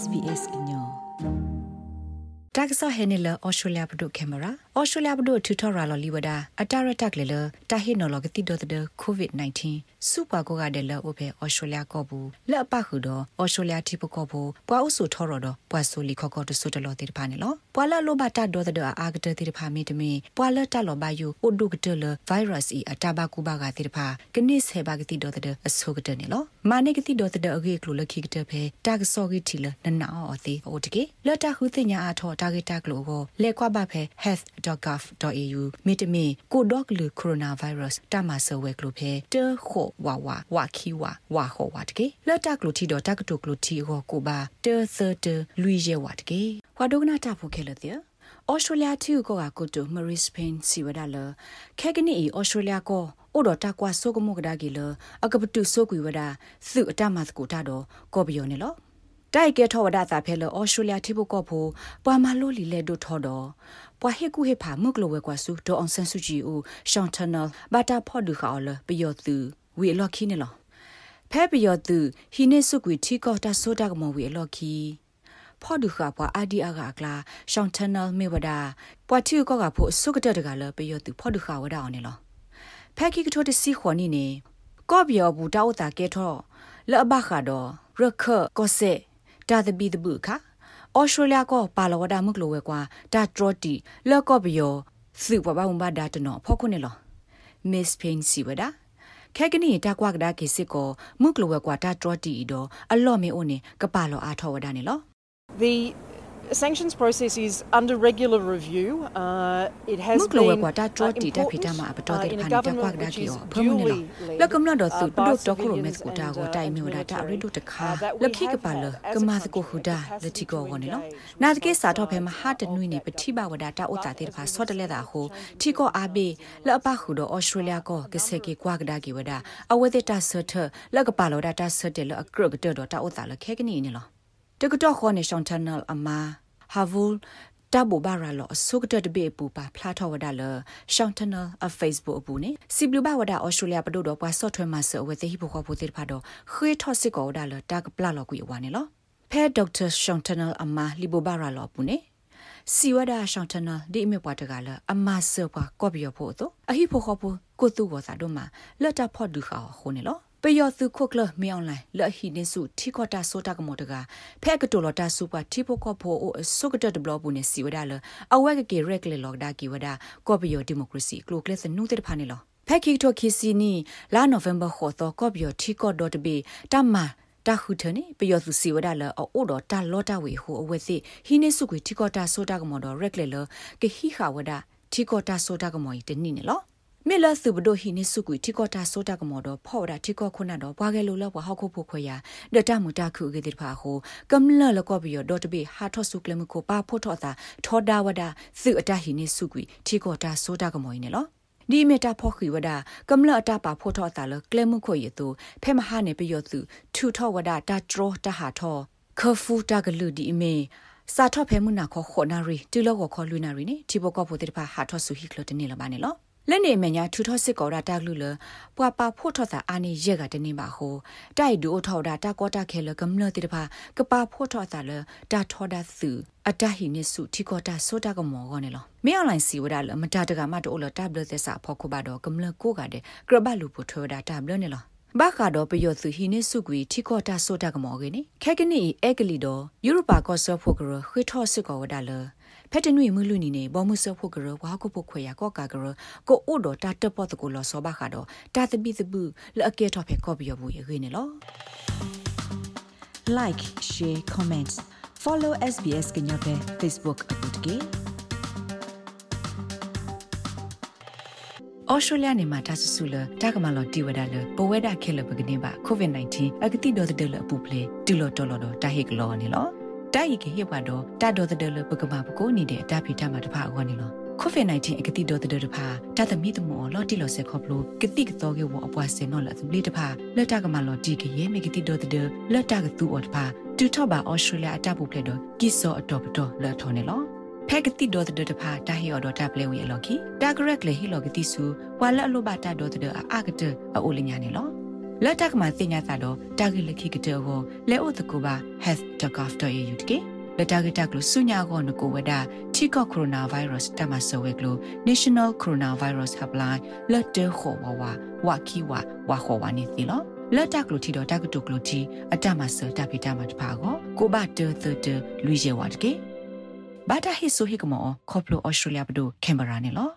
SBS ညောတက်ဆာဟဲနီ လာအော်စတြေးလျပဒုကင်မရာအော်စတြေးလျပဒုထူထော်ရာလော်လီဝဒါအတာရတက်လေလတာဟီနိုလောကတိဒတ်ဒကိုဗစ် -19 စူပါကိုကတဲ့လောအဖေအော်စတြေးလျကောဘူးလက်အပခုတော့အော်စတြေးလျတိပကောဘူးပွားအုပ်စုထော်ရတော့ပွားဆူလီခေါကောတဆုတလောတိတဖာနေလောပွာလလိုဘတာဒေါ်တဲ့အာဂတတိတဖာမီတမီပွာလတလောဘယူအိုဒုကတလဗိုင်းရပ်စ်အတာဘကူဘာကတိတဖာကနိဆေဘာကတိဒေါ်တဲ့အဆုကတနေလောမာနေကတိဒေါ်တဲ့အဂေကလိုလခိကတဖေတာကစောကီတီလနနာအော်တိအိုတကေလတခုတင်ညာအထောတာဂက်တာကလိုကိုလေကွာဘဖေ health.gov.au မီတမီကိုဒေါကလူကိုရိုနာဗိုင်းရပ်စ်တမဆဝဲကလိုဖေတခိုဝါဝါဝါခီဝါဝါဟောဝါတကေလတကလိုတီဒေါ်တကတုကလိုတီဟောကိုဘာတသတလူရဲဝါတကေဝါဒုကနာတာဖိုခဲလတဲ့ဩစတြေးလျတီကိုကကိုတိုမရီစပိန်စီဝဒါလခဲကနီဩစတြေးလျကိုအိုဒတာကွာဆိုကမုကဒါကီလအကပတုဆိုကွေဝဒါသုအတမတ်ကိုတာတော့ကောဘီယောနေလော တိုက်ကဲထောဝဒတာဖဲလဩစတြေးလျတီဘကောဖိုပွာမလိုလီလေဒိုထောတော့ပွာဟေကူဟေဖာမုကလဝဲကွာစုဒေါအောင်ဆန်စုကြည်ဦးရှောင်းထနယ်ဘာတာဖော်ဒူခါလပယောသူဝီလော်ခီနေလောဖဲပယောသူဟိနေစုကွေထီကောတာဆိုတာကမဝီလော်ခီဖော်ဒူခါပွာအာဒီအာကကလာရှောင်းထနယ်မေဝဒါပွာတီကောကဖို့စုကတတကလပယောသူဖော်ဒူခါဝဒါအောင်နေလောဖဲကီကထိုတစီခွန်နီနေကော့ပြောဘူးတောက်တာကဲထောလောဘခါတော့ရခကောစေ တာတဘီတဘူးခါဩစတြေးလျကပါလဝဒမှုကလိုဝဲကွာဒါထရတီလော့ကော့ဘယောစုပပဝံဘာဒါတနောဖောခုနေလော Miss Payne စီဝဒါခဲကနီတာကွာကဒါကိစစ်ကိုမုကလဝဲကွာဒါထရတီတော့အလော့မေအိုနေကပါလောအားထောဝဒါနေလော The sanctions process is under regular review. Uh, it has Muk been kwa ta tro ti ta phita ma ba to de phan ta kwa da ki o phamu ne lo la kam la do su do to ko me ku ta ko tai me da ta ri do ta kha la khi ka pa lo ka ma ko hu da la ti ko ko ne lo na de ke sa to phe ma ha ta nui ne pthi ba wa da ta o ta te pha so de le da ho ti ko a be la pa hu do australia ko ke se ke kwa da ki wa da a we de ta so the la ka pa lo da ta so de lo a kro ka do ta o ta la khe ka ni ne lo တကတော့ခေါ်နေရှောင်းတနယ်အမဟာဗူလ်တဘူဘာရာလောဆုကတတဘေပူပါဖလာထောဝဒါလရှောင်းတနယ်အဖေ့စ်ဘုတ်အပူနေစီဘလူဘဝဒါဩစတြေးလျပဒိုတော့ပွာဆော့ထွဲမှာဆောဝဲသေးဟိဘခေါ်ဖို့တေဖာတော့ခွေးထော့စစ်ကောဒါလတာကပလာလောကွေဝါနေလောဖဲဒေါက်တာရှောင်းတနယ်အမလီဘဘာရာလောပူနေစီဝဒါရှောင်းတနယ်ဒီမေပွားတကလအမဆောပွားကော့ဘီယဖို့တော့အဟိဖို့ခေါ်ဖို့ကိုသူဘောစာတော့မှာလက်တာဖော့ဒူခါခုနေလော ပယောသူခုကလမြောင်းလိုက်လဟိနေစုထီခတာဆိုတာကမောတကဖဲကတိုလတာစုပါထီပိုကဖိုအိုဆုကတတဘလဘူးနေစီဝဒါလအဝဲကကေရက်လေလော့ဒါကီဝဒါကောပယောဒီမိုကရေစီကလိုကလစနုတဲ့ဖာနေလောဖဲခိတိုခီစီနီလာနိုဗ ెంబర్ ခေါ်တော့ကောပယောထီကောဒတ်ဘီတမ္မာတာခုထနေပယောသူစီဝဒါလအိုတော်တာလောတာဝေဟိုအဝဲစီဟိနေစုကွေထီကောတာဆိုတာကမောတော့ရက်လေလကေဟိခါဝဒါထီကောတာဆိုတာကမောဤတနိနေလော မေလစုဘဒိုဟီနေစုကွီတီကောတာဆိုတာကမောတော့ဖော်တာတီကောခုနတော့ဘွားကလေးလောဘဟောက်ခုဖို့ခွေရဒတမူတာခုကေတိဖာဟိုကမ္လလကောဘီယောဒေါ်တဘီဟာထော့စုကလမကိုပါဖို့ထော့တာထောဒါဝဒစုအတဟီနေစုကွီတီကောတာဆိုတာကမောင်းနေလောဒီမေတာဖောခိဝဒကမ္လအတပါဖို့ထော့တာလကလမှုခွေရတူဖဲမဟာနေပယောသူထူထော့ဝဒတာထရောတဟာထောခဖူတာကလူဒီမေစာထော့ဖဲမှုနာခေါ်ခေါ်နာရီတူလောခေါ်လူနာရီနေတီဘောကောဖို့တေတဖာဟာထော့စုဟိကလတနေလပါနေလော လက်နေမညာထူထော့စစ်ကောတာတက်လူလပွာပါဖို့ထော့တာအာနေရက်ကတနေပါဟိုတိုက်ဒူထော့တာတာကောတာခဲလကမ္လတိတပါကပါဖို့ထော့တာလတာထော့တာစုအတဟိနေစုထီကောတာဆိုတာကမောကောနေလောမေအွန်လိုင်းစီဝဒါလမတာတကမတိုလတပ်လသက်စာဖောက်ခုပါတော့ကမ္လကိုကတဲ့ကရဘလူဖို့ထော့တာတပ်လနေလော ဘာခါတော့ပယောစုဟိနေစုကွီထီကောတာဆိုတာကမောကေနေခဲကနီအဲကလီတော့ယူရိုပါကောဆော့ဖို့ကရခွေထော့စစ်ကောဝဒါလဖက်တနွေမလူနီနေဘောမှုဆဖို့ကရဝါကုပုခွေရကောကာကရကိုအိုဒတာတပတ်ကိုလောစောဘခါတော့တာတပိသပုလအကေတော့ဖက်ကောပြီးရဘူးရေနေလော like share comment follow SBS ကညပဲ Facebook အပုတ်ကေဩစတြေးလျနေမှာတဆဆူလတာကမလော်တီဝဒါလဘဝဒခဲလပကနေပါကိုဗစ် -19 အကတိတော်တဲ့လအပူပလေတူလော်တော်လော်တာဟိကလောနေလောတိုက်ရခေဟဘတော့တတော်တဲ့လပကမာပကိုနေတဲ့အတဖိတမှာတဖအခွန်နေလော COVID-19 အကတိတော်တဲ့တဖာတသမီတမောလော်တီလော်ဆေခေါပလိုကတိကတော့ကေဝအပွားစင်နော်လသပလီတဖာလက်တကမလော်တီကရေမေကတိတော်တဲ့လက်တကသူအော်တဖာတူထော့ပါဩစတြေးလျအတပုဖလက်တော့ကိစောအတော်ပတော်လက်ထော်နေလော ဖက်ကတိဒေါ်တဲ့တဖာတာဟီအော်ဒေါ်တာပလေဝီအလော်ကီတာဂရက်လေဟီလော်ကတိဆူဝါလအလိုဘတာဒေါ်တဲ့အာကတအိုလညာနေလောလက်တက်မှာတင်ညာတာတော့တာဂိလခိကတဲ့ဟောလဲအိုတကူပါ health.gov.au တကေလက်တာဂိတက်လို့ဆုညာကောနကိုဝဒချီကော့ကိုရိုနာဗိုင်းရပ်စ်တမဆဝဲကလို့ National Coronavirus Helpline လက်တဲခေါ်ဝဝဝခီဝဝခေါ်ဝနေသီလောလက်တက်ကလို့ထီတော့တက်ကတုကလို့တီအတမဆတပိတမတဖာကိုကိုဘတဲသတဲလူရဲဝတ်ကေ ဘာတာဟိဆိုဟိကမောခေါပလိုဩစတြေးလျဘဒိုကင်မရာနေလော